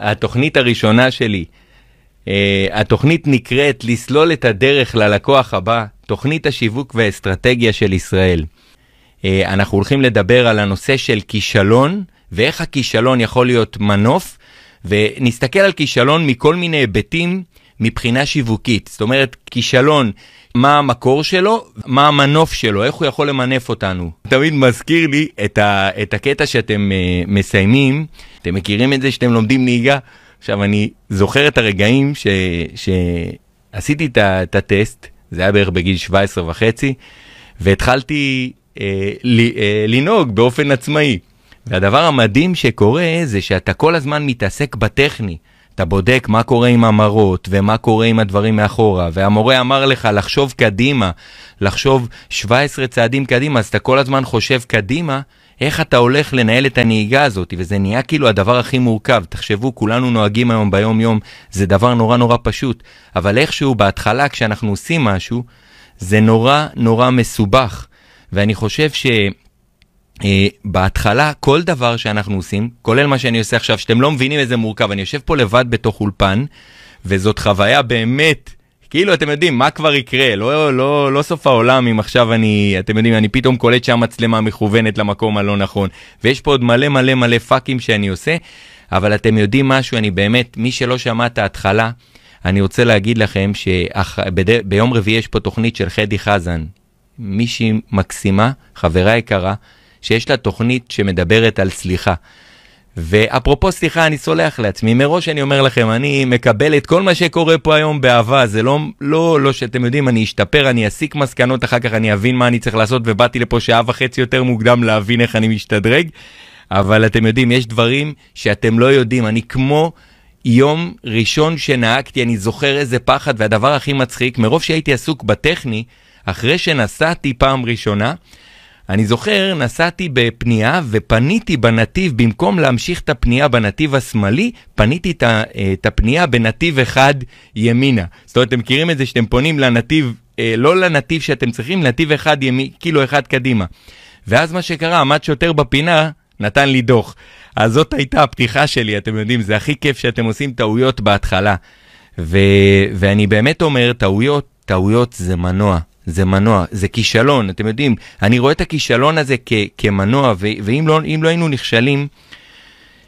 התוכנית הראשונה שלי, uh, התוכנית נקראת לסלול את הדרך ללקוח הבא, תוכנית השיווק והאסטרטגיה של ישראל. Uh, אנחנו הולכים לדבר על הנושא של כישלון, ואיך הכישלון יכול להיות מנוף, ונסתכל על כישלון מכל מיני היבטים מבחינה שיווקית. זאת אומרת, כישלון, מה המקור שלו, מה המנוף שלו, איך הוא יכול למנף אותנו. תמיד מזכיר לי את, ה, את הקטע שאתם uh, מסיימים, אתם מכירים את זה שאתם לומדים נהיגה? עכשיו, אני זוכר את הרגעים ש, שעשיתי את, את הטסט, זה היה בערך בגיל 17 וחצי, והתחלתי אה, ל, אה, לנהוג באופן עצמאי. והדבר המדהים שקורה זה שאתה כל הזמן מתעסק בטכני. אתה בודק מה קורה עם המראות ומה קורה עם הדברים מאחורה, והמורה אמר לך לחשוב קדימה, לחשוב 17 צעדים קדימה, אז אתה כל הזמן חושב קדימה, איך אתה הולך לנהל את הנהיגה הזאת, וזה נהיה כאילו הדבר הכי מורכב. תחשבו, כולנו נוהגים היום ביום יום, זה דבר נורא נורא פשוט, אבל איכשהו בהתחלה כשאנחנו עושים משהו, זה נורא נורא מסובך. ואני חושב ש... Uh, בהתחלה, כל דבר שאנחנו עושים, כולל מה שאני עושה עכשיו, שאתם לא מבינים איזה מורכב, אני יושב פה לבד בתוך אולפן, וזאת חוויה באמת, כאילו, אתם יודעים, מה כבר יקרה? לא, לא, לא סוף העולם אם עכשיו אני, אתם יודעים, אני פתאום קולט שהמצלמה מכוונת למקום הלא נכון, ויש פה עוד מלא מלא מלא פאקים שאני עושה, אבל אתם יודעים משהו, אני באמת, מי שלא שמע את ההתחלה, אני רוצה להגיד לכם שביום רביעי יש פה תוכנית של חדי חזן, מישהי מקסימה, חברה יקרה, שיש לה תוכנית שמדברת על סליחה. ואפרופו סליחה, אני סולח לעצמי. מראש אני אומר לכם, אני מקבל את כל מה שקורה פה היום באהבה. זה לא, לא, לא שאתם יודעים, אני אשתפר, אני אסיק מסקנות, אחר כך אני אבין מה אני צריך לעשות, ובאתי לפה שעה וחצי יותר מוקדם להבין איך אני משתדרג. אבל אתם יודעים, יש דברים שאתם לא יודעים. אני כמו יום ראשון שנהגתי, אני זוכר איזה פחד, והדבר הכי מצחיק, מרוב שהייתי עסוק בטכני, אחרי שנסעתי פעם ראשונה, אני זוכר, נסעתי בפנייה ופניתי בנתיב, במקום להמשיך את הפנייה בנתיב השמאלי, פניתי את הפנייה בנתיב אחד ימינה. זאת אומרת, אתם מכירים את זה שאתם פונים לנתיב, אה, לא לנתיב שאתם צריכים, נתיב אחד ימי, כאילו אחד קדימה. ואז מה שקרה, עמד שוטר בפינה, נתן לי דוח. אז זאת הייתה הפתיחה שלי, אתם יודעים, זה הכי כיף שאתם עושים טעויות בהתחלה. ו- ואני באמת אומר, טעויות, טעויות זה מנוע. זה מנוע, זה כישלון, אתם יודעים, אני רואה את הכישלון הזה כ- כמנוע, ו- ואם לא, לא היינו נכשלים,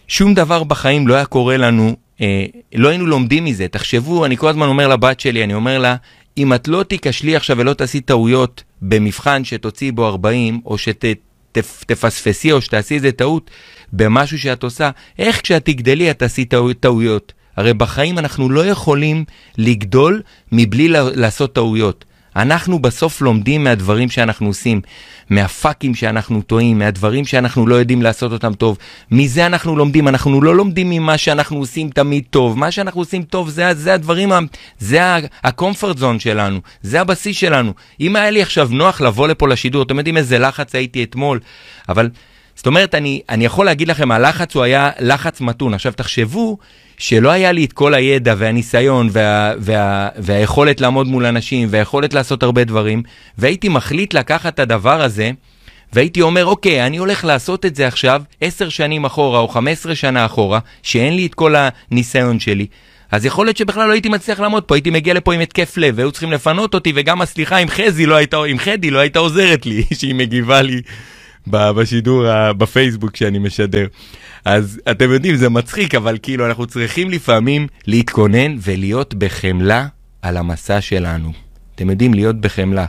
שום דבר בחיים לא היה קורה לנו, אה, לא היינו לומדים מזה. תחשבו, אני כל הזמן אומר לבת שלי, אני אומר לה, אם את לא תיכשלי עכשיו ולא תעשי טעויות במבחן שתוציאי בו 40, או שת, או שתעשי איזה טעות במשהו שאת עושה, איך כשאת תגדלי את תעשי טעו, טעויות? הרי בחיים אנחנו לא יכולים לגדול מבלי לעשות טעויות. אנחנו בסוף לומדים מהדברים שאנחנו עושים, מהפאקים שאנחנו טועים, מהדברים שאנחנו לא יודעים לעשות אותם טוב. מזה אנחנו לומדים, אנחנו לא לומדים ממה שאנחנו עושים תמיד טוב. מה שאנחנו עושים טוב זה, זה הדברים, זה ה-comfort zone שלנו, זה הבסיס שלנו. אם היה לי עכשיו נוח לבוא לפה לשידור, אתם יודעים איזה לחץ הייתי אתמול, אבל זאת אומרת, אני, אני יכול להגיד לכם, הלחץ הוא היה לחץ מתון. עכשיו תחשבו שלא היה לי את כל הידע והניסיון וה, וה, והיכולת לעמוד מול אנשים והיכולת לעשות הרבה דברים, והייתי מחליט לקחת את הדבר הזה, והייתי אומר, אוקיי, אני הולך לעשות את זה עכשיו עשר שנים אחורה או חמש עשרה שנה אחורה, שאין לי את כל הניסיון שלי. אז יכול להיות שבכלל לא הייתי מצליח לעמוד פה, הייתי מגיע לפה עם התקף לב, והיו צריכים לפנות אותי, וגם הסליחה עם חזי לא הייתה, עם חדי לא הייתה עוזרת לי, שהיא מגיבה לי בשידור בפייסבוק שאני משדר. אז אתם יודעים, זה מצחיק, אבל כאילו אנחנו צריכים לפעמים להתכונן ולהיות בחמלה על המסע שלנו. אתם יודעים, להיות בחמלה.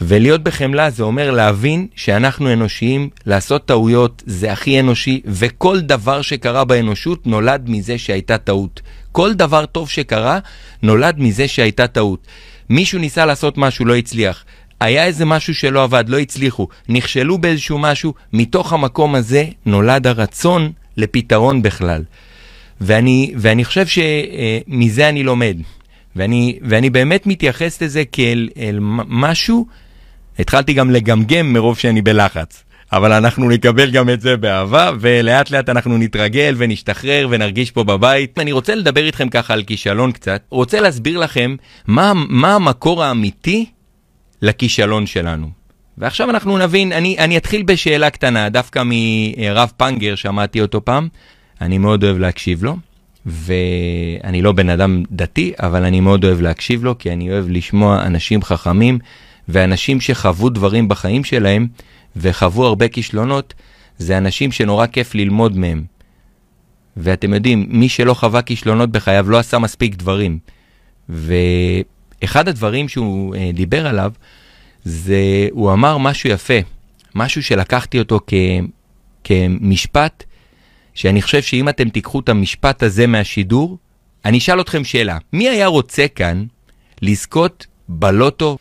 ולהיות בחמלה זה אומר להבין שאנחנו אנושיים, לעשות טעויות זה הכי אנושי, וכל דבר שקרה באנושות נולד מזה שהייתה טעות. כל דבר טוב שקרה נולד מזה שהייתה טעות. מישהו ניסה לעשות משהו, לא הצליח. היה איזה משהו שלא עבד, לא הצליחו, נכשלו באיזשהו משהו, מתוך המקום הזה נולד הרצון לפתרון בכלל. ואני, ואני חושב שמזה אני לומד. ואני, ואני באמת מתייחס לזה כאל משהו, התחלתי גם לגמגם מרוב שאני בלחץ. אבל אנחנו נקבל גם את זה באהבה, ולאט לאט אנחנו נתרגל ונשתחרר ונרגיש פה בבית. אני רוצה לדבר איתכם ככה על כישלון קצת. רוצה להסביר לכם מה, מה המקור האמיתי לכישלון שלנו. ועכשיו אנחנו נבין, אני, אני אתחיל בשאלה קטנה, דווקא מרב פנגר, שמעתי אותו פעם, אני מאוד אוהב להקשיב לו. ואני לא בן אדם דתי, אבל אני מאוד אוהב להקשיב לו, כי אני אוהב לשמוע אנשים חכמים ואנשים שחוו דברים בחיים שלהם וחוו הרבה כישלונות, זה אנשים שנורא כיף ללמוד מהם. ואתם יודעים, מי שלא חווה כישלונות בחייו לא עשה מספיק דברים. ואחד הדברים שהוא אה, דיבר עליו, זה, הוא אמר משהו יפה, משהו שלקחתי אותו כ, כמשפט, שאני חושב שאם אתם תיקחו את המשפט הזה מהשידור, אני אשאל אתכם שאלה, מי היה רוצה כאן לזכות בלוטו?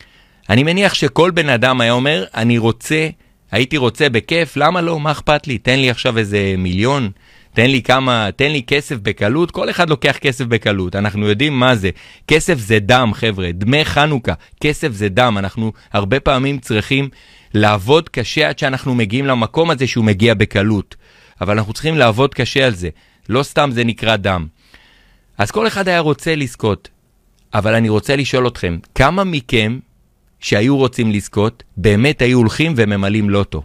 אני מניח שכל בן אדם היה אומר, אני רוצה, הייתי רוצה בכיף, למה לא? מה אכפת לי? תן לי עכשיו איזה מיליון, תן לי כמה, תן לי כסף בקלות, כל אחד לוקח כסף בקלות, אנחנו יודעים מה זה. כסף זה דם, חבר'ה, דמי חנוכה, כסף זה דם, אנחנו הרבה פעמים צריכים לעבוד קשה עד שאנחנו מגיעים למקום הזה שהוא מגיע בקלות. אבל אנחנו צריכים לעבוד קשה על זה, לא סתם זה נקרא דם. אז כל אחד היה רוצה לזכות, אבל אני רוצה לשאול אתכם, כמה מכם שהיו רוצים לזכות, באמת היו הולכים וממלאים לוטו?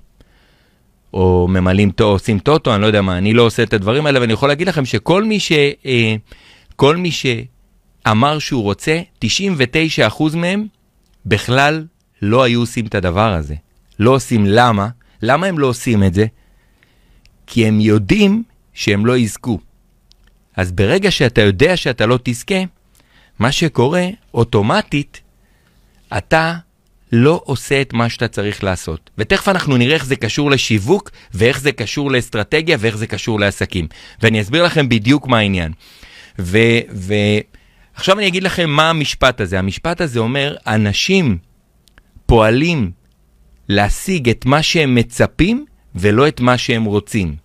או ממלאים, טו, עושים טוטו, אני לא יודע מה, אני לא עושה את הדברים האלה, ואני יכול להגיד לכם שכל מי ש... אה, כל מי שאמר שהוא רוצה, 99% מהם בכלל לא היו עושים את הדבר הזה. לא עושים למה? למה הם לא עושים את זה? כי הם יודעים שהם לא יזכו. אז ברגע שאתה יודע שאתה לא תזכה, מה שקורה, אוטומטית, אתה לא עושה את מה שאתה צריך לעשות. ותכף אנחנו נראה איך זה קשור לשיווק, ואיך זה קשור לאסטרטגיה, ואיך זה קשור לעסקים. ואני אסביר לכם בדיוק מה העניין. ועכשיו אני אגיד לכם מה המשפט הזה. המשפט הזה אומר, אנשים פועלים להשיג את מה שהם מצפים, ולא את מה שהם רוצים.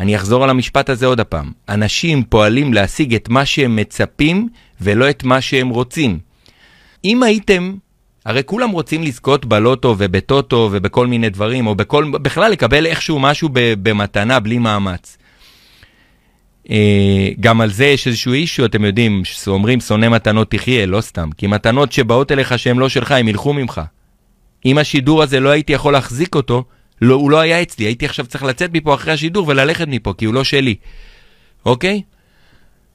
אני אחזור על המשפט הזה עוד הפעם. אנשים פועלים להשיג את מה שהם מצפים ולא את מה שהם רוצים. אם הייתם, הרי כולם רוצים לזכות בלוטו ובטוטו ובכל מיני דברים, או בכל, בכלל לקבל איכשהו משהו במתנה בלי מאמץ. אה, גם על זה יש איזשהו אישו, אתם יודעים, שאומרים שונא מתנות תחיה, לא סתם. כי מתנות שבאות אליך שהן לא שלך, הם ילכו ממך. אם השידור הזה לא הייתי יכול להחזיק אותו, לא, הוא לא היה אצלי, הייתי עכשיו צריך לצאת מפה אחרי השידור וללכת מפה, כי הוא לא שלי, אוקיי?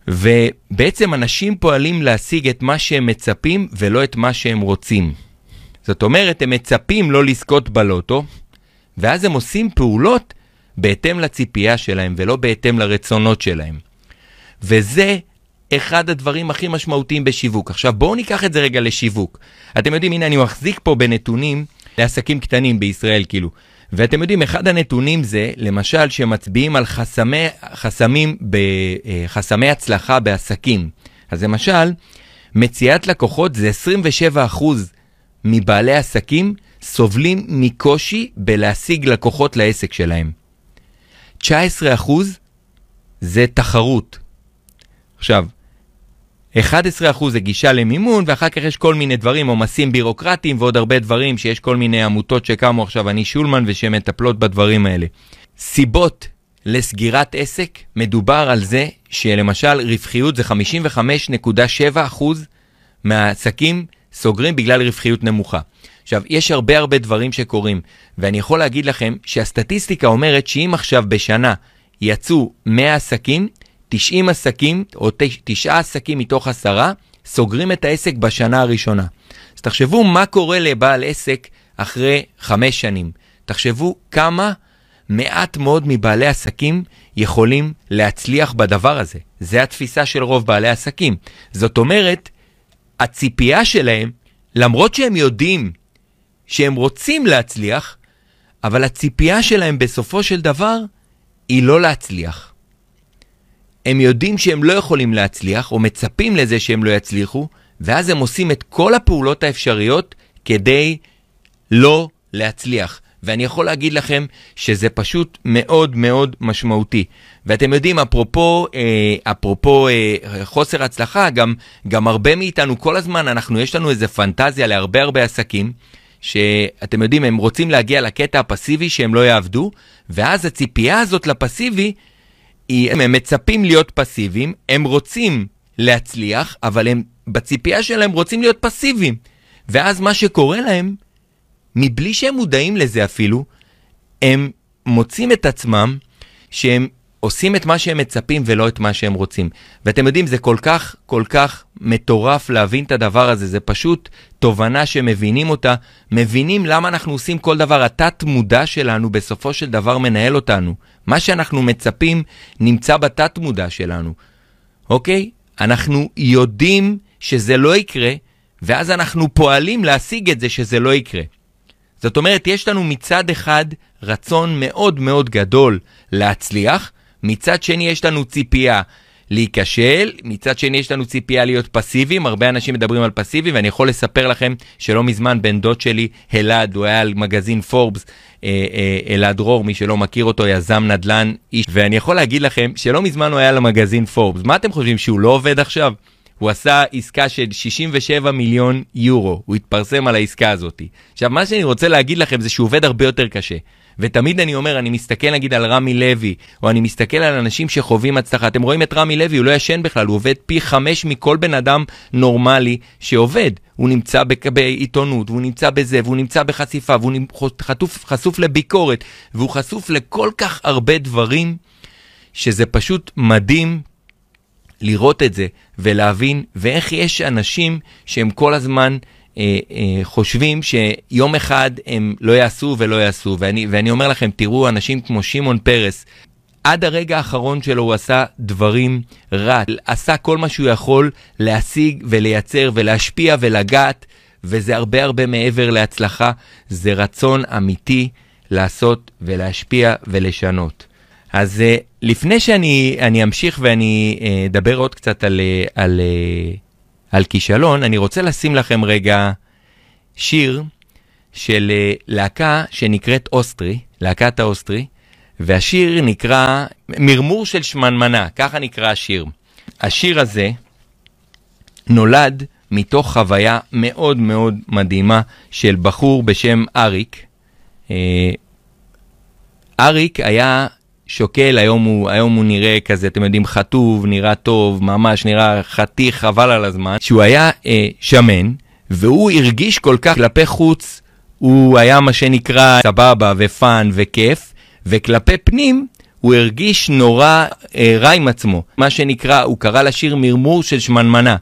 ובעצם אנשים פועלים להשיג את מה שהם מצפים ולא את מה שהם רוצים. זאת אומרת, הם מצפים לא לזכות בלוטו, ואז הם עושים פעולות בהתאם לציפייה שלהם ולא בהתאם לרצונות שלהם. וזה אחד הדברים הכי משמעותיים בשיווק. עכשיו בואו ניקח את זה רגע לשיווק. אתם יודעים, הנה אני מחזיק פה בנתונים לעסקים קטנים בישראל, כאילו. ואתם יודעים, אחד הנתונים זה, למשל, שמצביעים על חסמי, חסמים, בחסמי אה, הצלחה בעסקים. אז למשל, מציאת לקוחות זה 27% מבעלי עסקים סובלים מקושי בלהשיג לקוחות לעסק שלהם. 19% זה תחרות. עכשיו, 11% זה גישה למימון, ואחר כך יש כל מיני דברים, עומסים בירוקרטיים ועוד הרבה דברים, שיש כל מיני עמותות שקמו עכשיו, אני שולמן, ושמטפלות בדברים האלה. סיבות לסגירת עסק, מדובר על זה שלמשל רווחיות זה 55.7% מהעסקים סוגרים בגלל רווחיות נמוכה. עכשיו, יש הרבה הרבה דברים שקורים, ואני יכול להגיד לכם שהסטטיסטיקה אומרת שאם עכשיו בשנה יצאו 100 עסקים, 90 עסקים, או 9 עסקים מתוך עשרה, סוגרים את העסק בשנה הראשונה. אז תחשבו מה קורה לבעל עסק אחרי חמש שנים. תחשבו כמה מעט מאוד מבעלי עסקים יכולים להצליח בדבר הזה. זה התפיסה של רוב בעלי עסקים. זאת אומרת, הציפייה שלהם, למרות שהם יודעים שהם רוצים להצליח, אבל הציפייה שלהם בסופו של דבר היא לא להצליח. הם יודעים שהם לא יכולים להצליח, או מצפים לזה שהם לא יצליחו, ואז הם עושים את כל הפעולות האפשריות כדי לא להצליח. ואני יכול להגיד לכם שזה פשוט מאוד מאוד משמעותי. ואתם יודעים, אפרופו, אה, אפרופו אה, חוסר הצלחה, גם, גם הרבה מאיתנו, כל הזמן אנחנו, יש לנו איזה פנטזיה להרבה הרבה עסקים, שאתם יודעים, הם רוצים להגיע לקטע הפסיבי שהם לא יעבדו, ואז הציפייה הזאת לפסיבי הם מצפים להיות פסיביים, הם רוצים להצליח, אבל הם בציפייה שלהם רוצים להיות פסיביים. ואז מה שקורה להם, מבלי שהם מודעים לזה אפילו, הם מוצאים את עצמם שהם עושים את מה שהם מצפים ולא את מה שהם רוצים. ואתם יודעים, זה כל כך, כל כך מטורף להבין את הדבר הזה, זה פשוט תובנה שמבינים אותה, מבינים למה אנחנו עושים כל דבר. התת-מודע שלנו בסופו של דבר מנהל אותנו. מה שאנחנו מצפים נמצא בתת-מודע שלנו, אוקיי? אנחנו יודעים שזה לא יקרה, ואז אנחנו פועלים להשיג את זה שזה לא יקרה. זאת אומרת, יש לנו מצד אחד רצון מאוד מאוד גדול להצליח, מצד שני יש לנו ציפייה להיכשל, מצד שני יש לנו ציפייה להיות פסיביים, הרבה אנשים מדברים על פסיבי, ואני יכול לספר לכם שלא מזמן בן דוד שלי, אלעד, הוא היה על מגזין פורבס, אה, אה, אלעד דרור, מי שלא מכיר אותו, יזם נדל"ן איש, ואני יכול להגיד לכם שלא מזמן הוא היה על המגזין פורבס. מה אתם חושבים, שהוא לא עובד עכשיו? הוא עשה עסקה של 67 מיליון יורו, הוא התפרסם על העסקה הזאת. עכשיו, מה שאני רוצה להגיד לכם זה שהוא עובד הרבה יותר קשה. ותמיד אני אומר, אני מסתכל נגיד על רמי לוי, או אני מסתכל על אנשים שחווים הצלחה. אתם רואים את רמי לוי, הוא לא ישן בכלל, הוא עובד פי חמש מכל בן אדם נורמלי שעובד. הוא נמצא בעיתונות, והוא נמצא בזה, והוא נמצא בחשיפה, והוא חטוף, חשוף לביקורת, והוא חשוף לכל כך הרבה דברים, שזה פשוט מדהים לראות את זה ולהבין, ואיך יש אנשים שהם כל הזמן חושבים שיום אחד הם לא יעשו ולא יעשו. ואני, ואני אומר לכם, תראו אנשים כמו שמעון פרס, עד הרגע האחרון שלו הוא עשה דברים רע, עשה כל מה שהוא יכול להשיג ולייצר ולהשפיע ולגעת, וזה הרבה הרבה מעבר להצלחה, זה רצון אמיתי לעשות ולהשפיע ולשנות. אז uh, לפני שאני אמשיך ואני אדבר עוד קצת על, על, על כישלון, אני רוצה לשים לכם רגע שיר של uh, להקה שנקראת אוסטרי, להקת האוסטרי, והשיר נקרא מרמור של שמנמנה, ככה נקרא השיר. השיר הזה נולד מתוך חוויה מאוד מאוד מדהימה של בחור בשם אריק. אריק היה שוקל, היום הוא, היום הוא נראה כזה, אתם יודעים, חטוב, נראה טוב, ממש נראה חתיך, חבל על הזמן, שהוא היה אה, שמן, והוא הרגיש כל כך כלפי חוץ, הוא היה מה שנקרא סבבה ו fun וכיף, וכלפי פנים הוא הרגיש נורא אה, רע עם עצמו. מה שנקרא, הוא קרא לשיר מרמור של שמנמנה.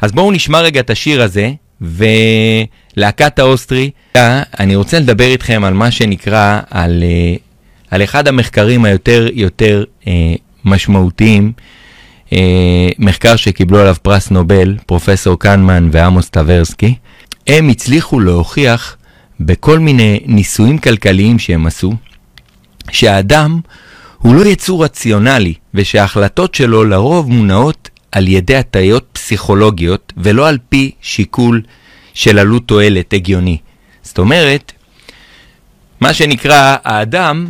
אז בואו נשמע רגע את השיר הזה, ולהקת האוסטרי, אני רוצה לדבר איתכם על מה שנקרא, על... אה, על אחד המחקרים היותר יותר אה, משמעותיים, אה, מחקר שקיבלו עליו פרס נובל, פרופסור כהנמן ועמוס טברסקי. הם הצליחו להוכיח בכל מיני ניסויים כלכליים שהם עשו, שהאדם הוא לא יצור רציונלי, ושההחלטות שלו לרוב מונעות על ידי הטיות פסיכולוגיות, ולא על פי שיקול של עלות תועלת הגיוני. זאת אומרת, מה שנקרא, האדם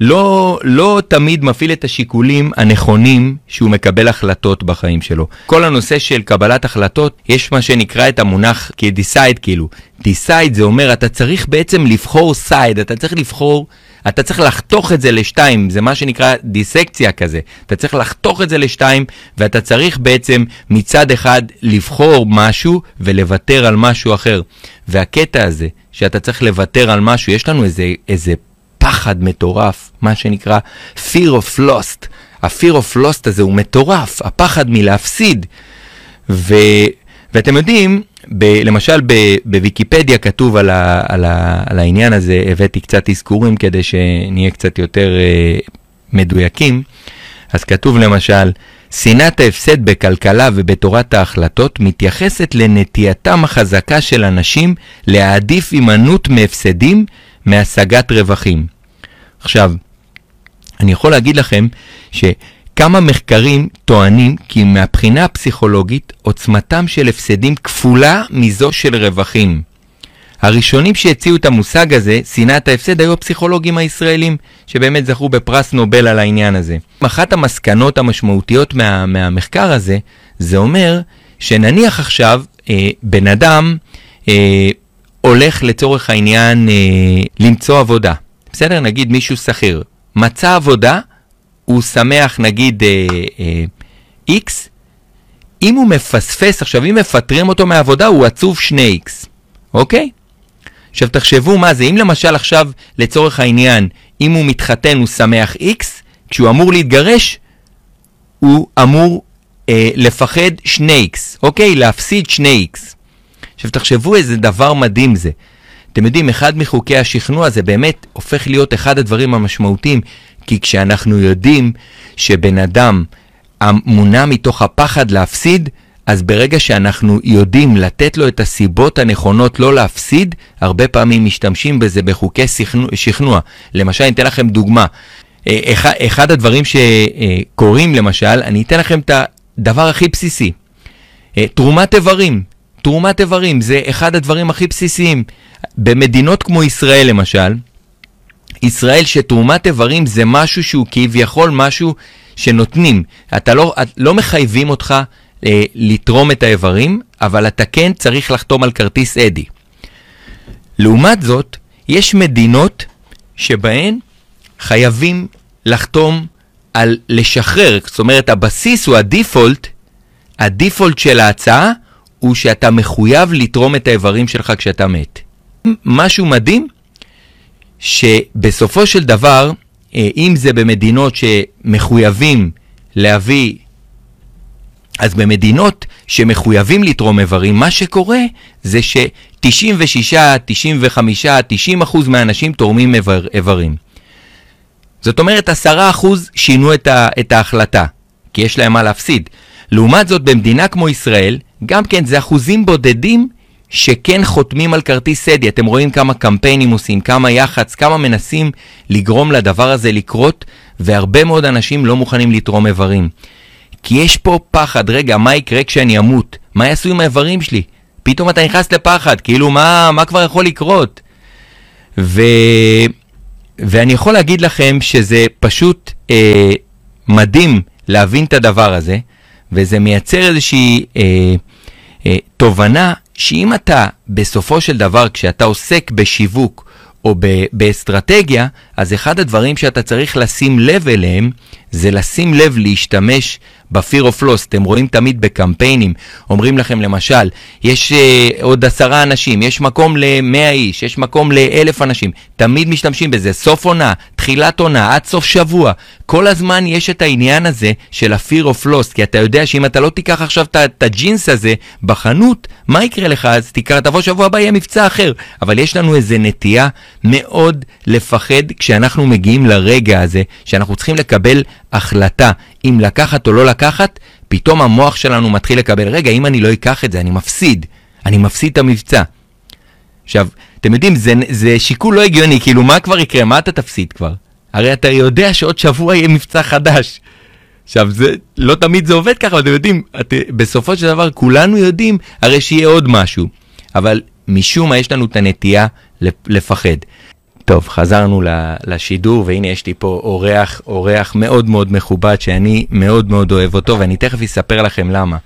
לא, לא תמיד מפעיל את השיקולים הנכונים שהוא מקבל החלטות בחיים שלו. כל הנושא של קבלת החלטות, יש מה שנקרא את המונח כ-decide כאילו. decide זה אומר, אתה צריך בעצם לבחור side, אתה צריך לבחור, אתה צריך לחתוך את זה לשתיים, זה מה שנקרא דיסקציה כזה. אתה צריך לחתוך את זה לשתיים, ואתה צריך בעצם מצד אחד לבחור משהו ולוותר על משהו אחר. והקטע הזה, שאתה צריך לוותר על משהו, יש לנו איזה, איזה פחד מטורף, מה שנקרא fear of lost. ה-fear of lost הזה הוא מטורף, הפחד מלהפסיד. ו... ואתם יודעים, ב... למשל ב... בוויקיפדיה כתוב על, ה... על, ה... על העניין הזה, הבאתי קצת אזכורים כדי שנהיה קצת יותר uh, מדויקים. אז כתוב למשל, שנאת ההפסד בכלכלה ובתורת ההחלטות מתייחסת לנטייתם החזקה של אנשים להעדיף הימנעות מהפסדים מהשגת רווחים. עכשיו, אני יכול להגיד לכם שכמה מחקרים טוענים כי מהבחינה הפסיכולוגית עוצמתם של הפסדים כפולה מזו של רווחים. הראשונים שהציעו את המושג הזה, שנאת ההפסד, היו הפסיכולוגים הישראלים, שבאמת זכו בפרס נובל על העניין הזה. אחת המסקנות המשמעותיות מה, מהמחקר הזה, זה אומר שנניח עכשיו אה, בן אדם אה, הולך לצורך העניין אה, למצוא עבודה. בסדר? נגיד מישהו שכיר. מצא עבודה, הוא שמח נגיד אה, אה, X, אם הוא מפספס, עכשיו אם מפטרים אותו מהעבודה הוא עצוב 2X, אוקיי? עכשיו תחשבו מה זה, אם למשל עכשיו לצורך העניין, אם הוא מתחתן הוא שמח X, כשהוא אמור להתגרש, הוא אמור אה, לפחד 2x, אוקיי? להפסיד 2x. עכשיו תחשבו איזה דבר מדהים זה. אתם יודעים, אחד מחוקי השכנוע זה באמת הופך להיות אחד הדברים המשמעותיים, כי כשאנחנו יודעים שבן אדם מונע מתוך הפחד להפסיד, אז ברגע שאנחנו יודעים לתת לו את הסיבות הנכונות לא להפסיד, הרבה פעמים משתמשים בזה בחוקי שכנוע. למשל, אני אתן לכם דוגמה. אה, אחד הדברים שקורים, למשל, אני אתן לכם את הדבר הכי בסיסי. אה, תרומת איברים. תרומת איברים זה אחד הדברים הכי בסיסיים. במדינות כמו ישראל, למשל, ישראל שתרומת איברים זה משהו שהוא כביכול משהו שנותנים. אתה לא, לא מחייבים אותך אה, לתרום את האיברים, אבל אתה כן צריך לחתום על כרטיס אדי. לעומת זאת, יש מדינות שבהן חייבים לחתום על לשחרר, זאת אומרת הבסיס הוא הדיפולט, הדיפולט של ההצעה הוא שאתה מחויב לתרום את האיברים שלך כשאתה מת. משהו מדהים, שבסופו של דבר, אה, אם זה במדינות שמחויבים להביא אז במדינות שמחויבים לתרום איברים, מה שקורה זה ש-96, 95, 90 אחוז מהאנשים תורמים איבר, איברים. זאת אומרת, 10 אחוז שינו את, ה, את ההחלטה, כי יש להם מה להפסיד. לעומת זאת, במדינה כמו ישראל, גם כן זה אחוזים בודדים שכן חותמים על כרטיס סדי. אתם רואים כמה קמפיינים עושים, כמה יח"צ, כמה מנסים לגרום לדבר הזה לקרות, והרבה מאוד אנשים לא מוכנים לתרום איברים. כי יש פה פחד, רגע, מה יקרה כשאני אמות? מה יעשו עם האיברים שלי? פתאום אתה נכנס לפחד, כאילו, מה, מה כבר יכול לקרות? ו... ואני יכול להגיד לכם שזה פשוט אה, מדהים להבין את הדבר הזה, וזה מייצר איזושהי אה, אה, תובנה שאם אתה בסופו של דבר, כשאתה עוסק בשיווק או באסטרטגיה, אז אחד הדברים שאתה צריך לשים לב אליהם, זה לשים לב להשתמש ב-fear of loss. אתם רואים תמיד בקמפיינים, אומרים לכם למשל, יש uh, עוד עשרה אנשים, יש מקום ל-100 איש, יש מקום ל-1,000 אנשים. תמיד משתמשים בזה, סוף עונה, תחילת עונה, עד סוף שבוע. כל הזמן יש את העניין הזה של ה-fear of loss, כי אתה יודע שאם אתה לא תיקח עכשיו את הג'ינס הזה בחנות, מה יקרה לך? אז תקרא, תבוא שבוע הבא, יהיה מבצע אחר. אבל יש לנו איזה נטייה מאוד לפחד כשאנחנו מגיעים לרגע הזה, שאנחנו צריכים לקבל החלטה אם לקחת או לא לקחת, פתאום המוח שלנו מתחיל לקבל, רגע, אם אני לא אקח את זה, אני מפסיד. אני מפסיד את המבצע. עכשיו, אתם יודעים, זה, זה שיקול לא הגיוני, כאילו, מה כבר יקרה? מה אתה תפסיד כבר? הרי אתה יודע שעוד שבוע יהיה מבצע חדש. עכשיו, זה, לא תמיד זה עובד ככה, אתם יודעים, את, בסופו של דבר כולנו יודעים הרי שיהיה עוד משהו. אבל משום מה יש לנו את הנטייה לפחד. טוב, חזרנו לשידור, והנה יש לי פה אורח, אורח מאוד מאוד מכובד, שאני מאוד מאוד אוהב אותו, ואני תכף אספר לכם למה.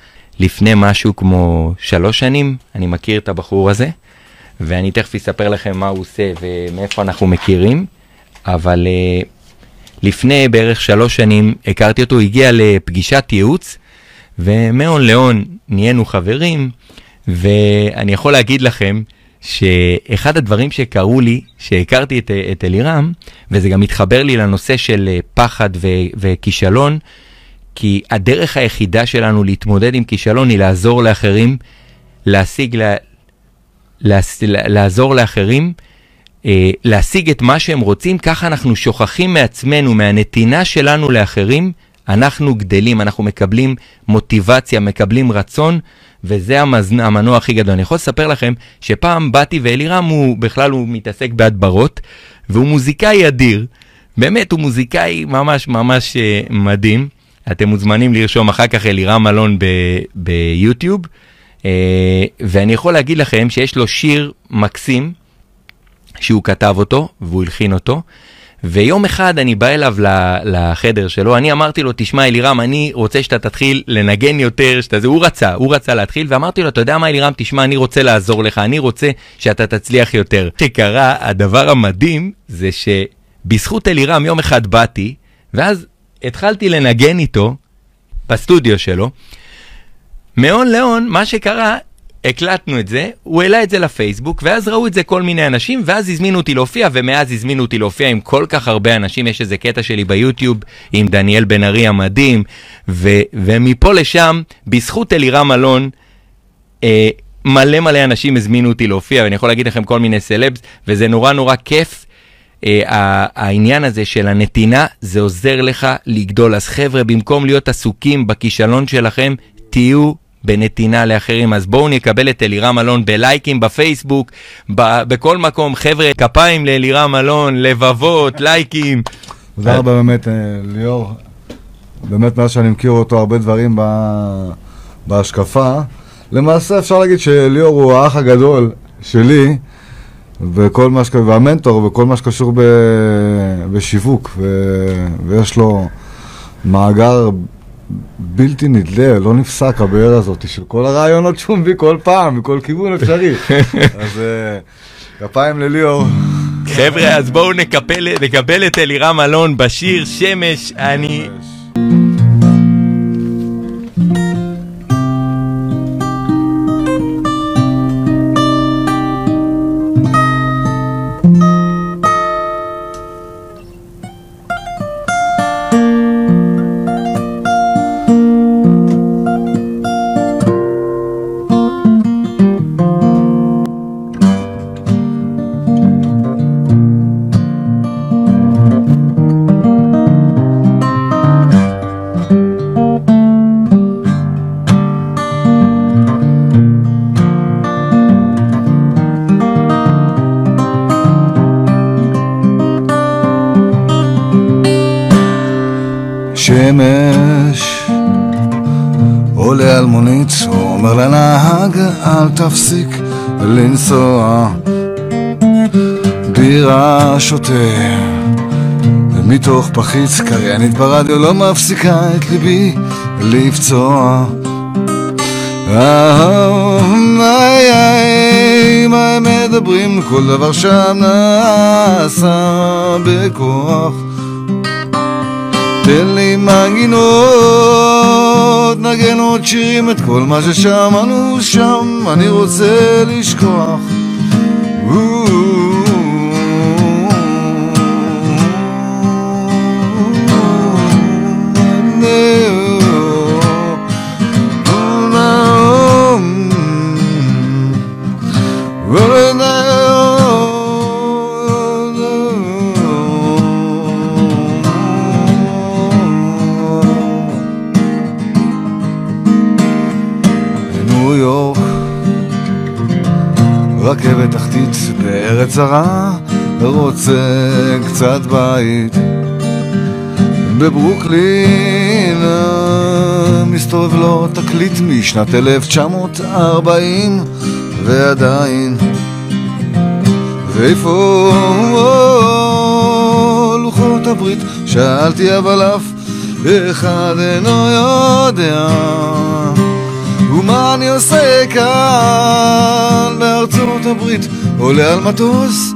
לפני משהו כמו שלוש שנים, אני מכיר את הבחור הזה, ואני תכף אספר לכם מה הוא עושה ומאיפה אנחנו מכירים, אבל uh, לפני בערך שלוש שנים הכרתי אותו, הגיע לפגישת ייעוץ, ומהון להון נהיינו חברים, ואני יכול להגיד לכם, שאחד הדברים שקרו לי, שהכרתי את, את אלירם, וזה גם מתחבר לי לנושא של אה, פחד ו, וכישלון, כי הדרך היחידה שלנו להתמודד עם כישלון היא לעזור לאחרים, להשיג, לעזור לאחרים, אה, להשיג את מה שהם רוצים, ככה אנחנו שוכחים מעצמנו, מהנתינה שלנו לאחרים, אנחנו גדלים, אנחנו מקבלים מוטיבציה, מקבלים רצון, וזה. המנוע הכי גדול. אני יכול לספר לכם שפעם באתי ואלירם הוא בכלל הוא מתעסק בהדברות, והוא מוזיקאי אדיר. באמת, הוא מוזיקאי ממש ממש uh, מדהים. אתם מוזמנים לרשום אחר כך אלירם אלון ביוטיוב. Uh, ואני יכול להגיד לכם שיש לו שיר מקסים, שהוא כתב אותו והוא הלחין אותו. ויום אחד אני בא אליו לחדר שלו, אני אמרתי לו, תשמע אלירם, אני רוצה שאתה תתחיל לנגן יותר, שאתה זה, הוא רצה, הוא רצה להתחיל, ואמרתי לו, אתה יודע מה אלירם, תשמע, אני רוצה לעזור לך, אני רוצה שאתה תצליח יותר. שקרה, הדבר המדהים זה שבזכות אלירם יום אחד באתי, ואז התחלתי לנגן איתו בסטודיו שלו. מהון להון, מה שקרה, הקלטנו את זה, הוא העלה את זה לפייסבוק, ואז ראו את זה כל מיני אנשים, ואז הזמינו אותי להופיע, ומאז הזמינו אותי להופיע עם כל כך הרבה אנשים, יש איזה קטע שלי ביוטיוב עם דניאל בן ארי המדהים, ו- ומפה לשם, בזכות אלירם אלון, אה, מלא מלא אנשים הזמינו אותי להופיע, ואני יכול להגיד לכם כל מיני סלבס, וזה נורא נורא כיף. Uh, העניין הזה של הנתינה, זה עוזר לך לגדול. אז חבר'ה, במקום להיות עסוקים בכישלון שלכם, תהיו בנתינה לאחרים. אז בואו נקבל את אלירם אלון בלייקים בפייסבוק, ב- בכל מקום. חבר'ה, כפיים לאלירם אלון, לבבות, לייקים. תודה רבה באמת, אה, ליאור. באמת, מאז שאני מכיר אותו, הרבה דברים ב- בהשקפה. למעשה אפשר להגיד שליאור הוא האח הגדול שלי, וכל מה שק... והמנטור, וכל מה שקשור ב... בשיווק, ו... ויש לו מאגר בלתי נדלה, לא נפסק הבאר הזאת של כל הרעיונות שהוא מביא כל פעם, מכל כיוון אפשרי. אז אה, כפיים לליאור. חבר'ה, אז בואו נקבל, נקבל את אלירם אלון בשיר שמש, אני... שמש. עולה על מונית, אומר לנהג אל תפסיק לנסוע. בירה שותה מתוך פחיץ קריינית ברדיו לא מפסיקה את ליבי לפצוע. מה מדברים? כל תן לי מנגינות, נגן עוד שירים את כל מה ששמענו שם, אני רוצה לשכוח. זרה, רוצה קצת בית. בברוקלין מסתובב לו תקליט משנת 1940 ועדיין ואיפה לוחות הברית? שאלתי אבל אף אחד אינו יודע ומה אני עושה כאן בארצות הברית? עולה על מטוס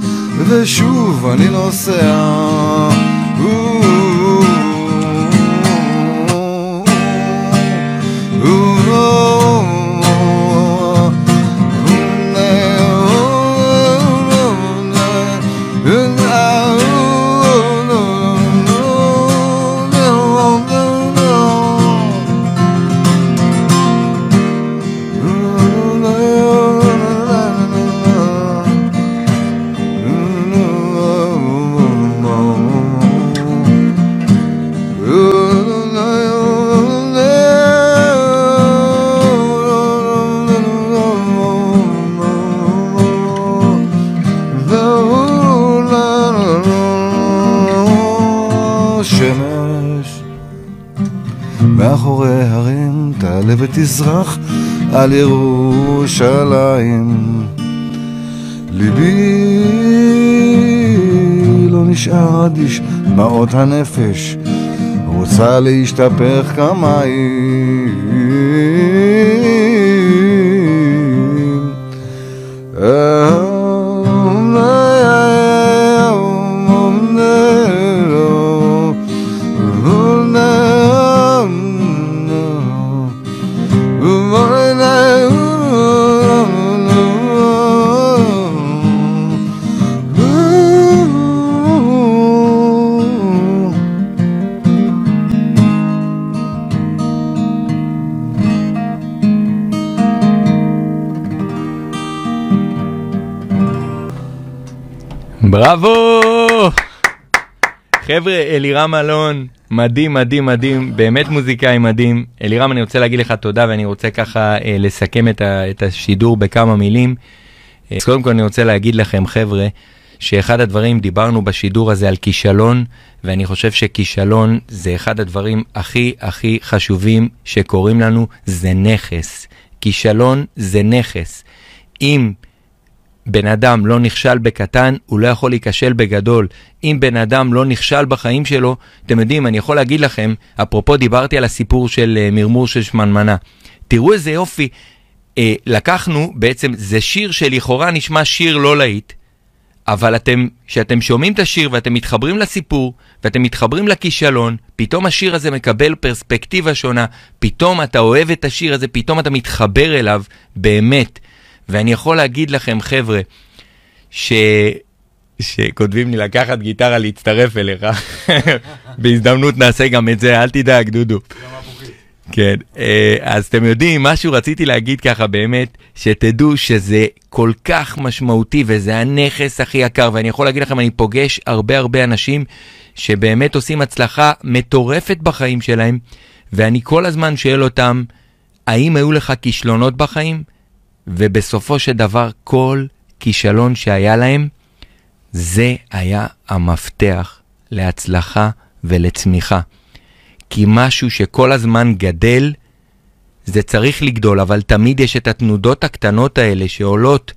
ושוב אני נוסע שמש מאחורי הרים תעלה ותזרח על ירושלים. ליבי לא נשאר אדיש, דמעות הנפש רוצה להשתפך כמים בראבו! חבר'ה, אלירם אלון, מדהים, מדהים, מדהים, באמת מוזיקאי מדהים. אלירם, אני רוצה להגיד לך תודה, ואני רוצה ככה אה, לסכם את, ה, את השידור בכמה מילים. אה, אז קודם כל אני רוצה להגיד לכם, חבר'ה, שאחד הדברים, דיברנו בשידור הזה על כישלון, ואני חושב שכישלון זה אחד הדברים הכי הכי חשובים שקורים לנו, זה נכס. כישלון זה נכס. אם בן אדם לא נכשל בקטן, הוא לא יכול להיכשל בגדול. אם בן אדם לא נכשל בחיים שלו, אתם יודעים, אני יכול להגיד לכם, אפרופו דיברתי על הסיפור של uh, מרמור של שמנמנה. תראו איזה יופי, uh, לקחנו, בעצם זה שיר שלכאורה נשמע שיר לא להיט, אבל אתם, כשאתם שומעים את השיר ואתם מתחברים לסיפור, ואתם מתחברים לכישלון, פתאום השיר הזה מקבל פרספקטיבה שונה, פתאום אתה אוהב את השיר הזה, פתאום אתה מתחבר אליו, באמת. ואני יכול להגיד לכם, חבר'ה, ש... שכותבים לי לקחת גיטרה להצטרף אליך, בהזדמנות נעשה גם את זה, אל תדאג, דודו. כן, אה, אז אתם יודעים, משהו רציתי להגיד ככה באמת, שתדעו שזה כל כך משמעותי וזה הנכס הכי יקר, ואני יכול להגיד לכם, אני פוגש הרבה הרבה אנשים שבאמת עושים הצלחה מטורפת בחיים שלהם, ואני כל הזמן שואל אותם, האם היו לך כישלונות בחיים? ובסופו של דבר כל כישלון שהיה להם, זה היה המפתח להצלחה ולצמיחה. כי משהו שכל הזמן גדל, זה צריך לגדול, אבל תמיד יש את התנודות הקטנות האלה שעולות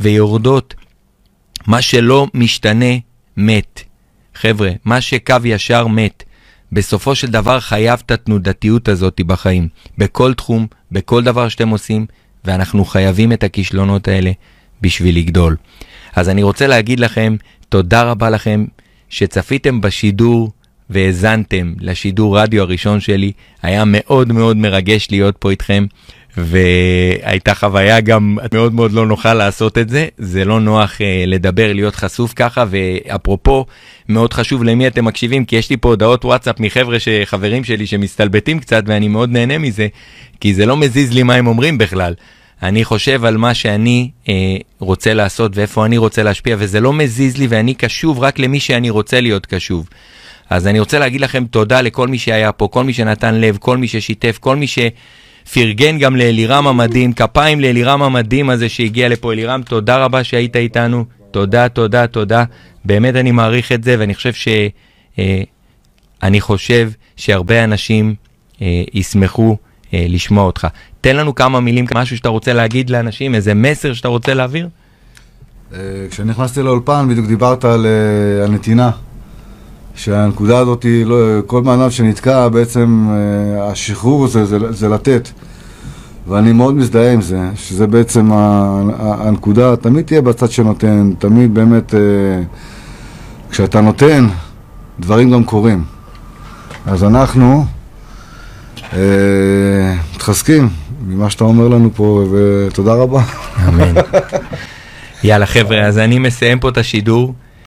ויורדות. מה שלא משתנה, מת. חבר'ה, מה שקו ישר מת. בסופו של דבר חייב את התנודתיות הזאת בחיים. בכל תחום, בכל דבר שאתם עושים, ואנחנו חייבים את הכישלונות האלה בשביל לגדול. אז אני רוצה להגיד לכם, תודה רבה לכם שצפיתם בשידור והאזנתם לשידור רדיו הראשון שלי. היה מאוד מאוד מרגש להיות פה איתכם, והייתה חוויה גם מאוד מאוד לא נוחה לעשות את זה. זה לא נוח uh, לדבר, להיות חשוף ככה, ואפרופו, מאוד חשוב למי אתם מקשיבים, כי יש לי פה הודעות וואטסאפ מחבר'ה חברים שלי שמסתלבטים קצת, ואני מאוד נהנה מזה, כי זה לא מזיז לי מה הם אומרים בכלל. אני חושב על מה שאני אה, רוצה לעשות ואיפה אני רוצה להשפיע, וזה לא מזיז לי ואני קשוב רק למי שאני רוצה להיות קשוב. אז אני רוצה להגיד לכם תודה לכל מי שהיה פה, כל מי שנתן לב, כל מי ששיתף, כל מי שפרגן גם לאלירם המדהים, כפיים לאלירם המדהים הזה שהגיע לפה. אלירם, תודה רבה שהיית איתנו, תודה, תודה, תודה. באמת אני מעריך את זה, ואני חושב ש... אה, אני חושב שהרבה אנשים אה, ישמחו אה, לשמוע אותך. תן לנו כמה מילים, משהו שאתה רוצה להגיד לאנשים, איזה מסר שאתה רוצה להעביר. אה, כשנכנסתי לאולפן בדיוק דיברת על, אה, על נתינה. שהנקודה הזאת, לא, כל מענב שנתקע, בעצם אה, השחרור זה, זה, זה לתת. ואני מאוד מזדהה עם זה, שזה בעצם הנקודה, תמיד תהיה בצד שנותן, תמיד באמת, כשאתה נותן, דברים גם קורים. אז אנחנו מתחזקים ממה שאתה אומר לנו פה, ותודה רבה. אמן. יאללה חבר'ה, אז אני מסיים פה את השידור.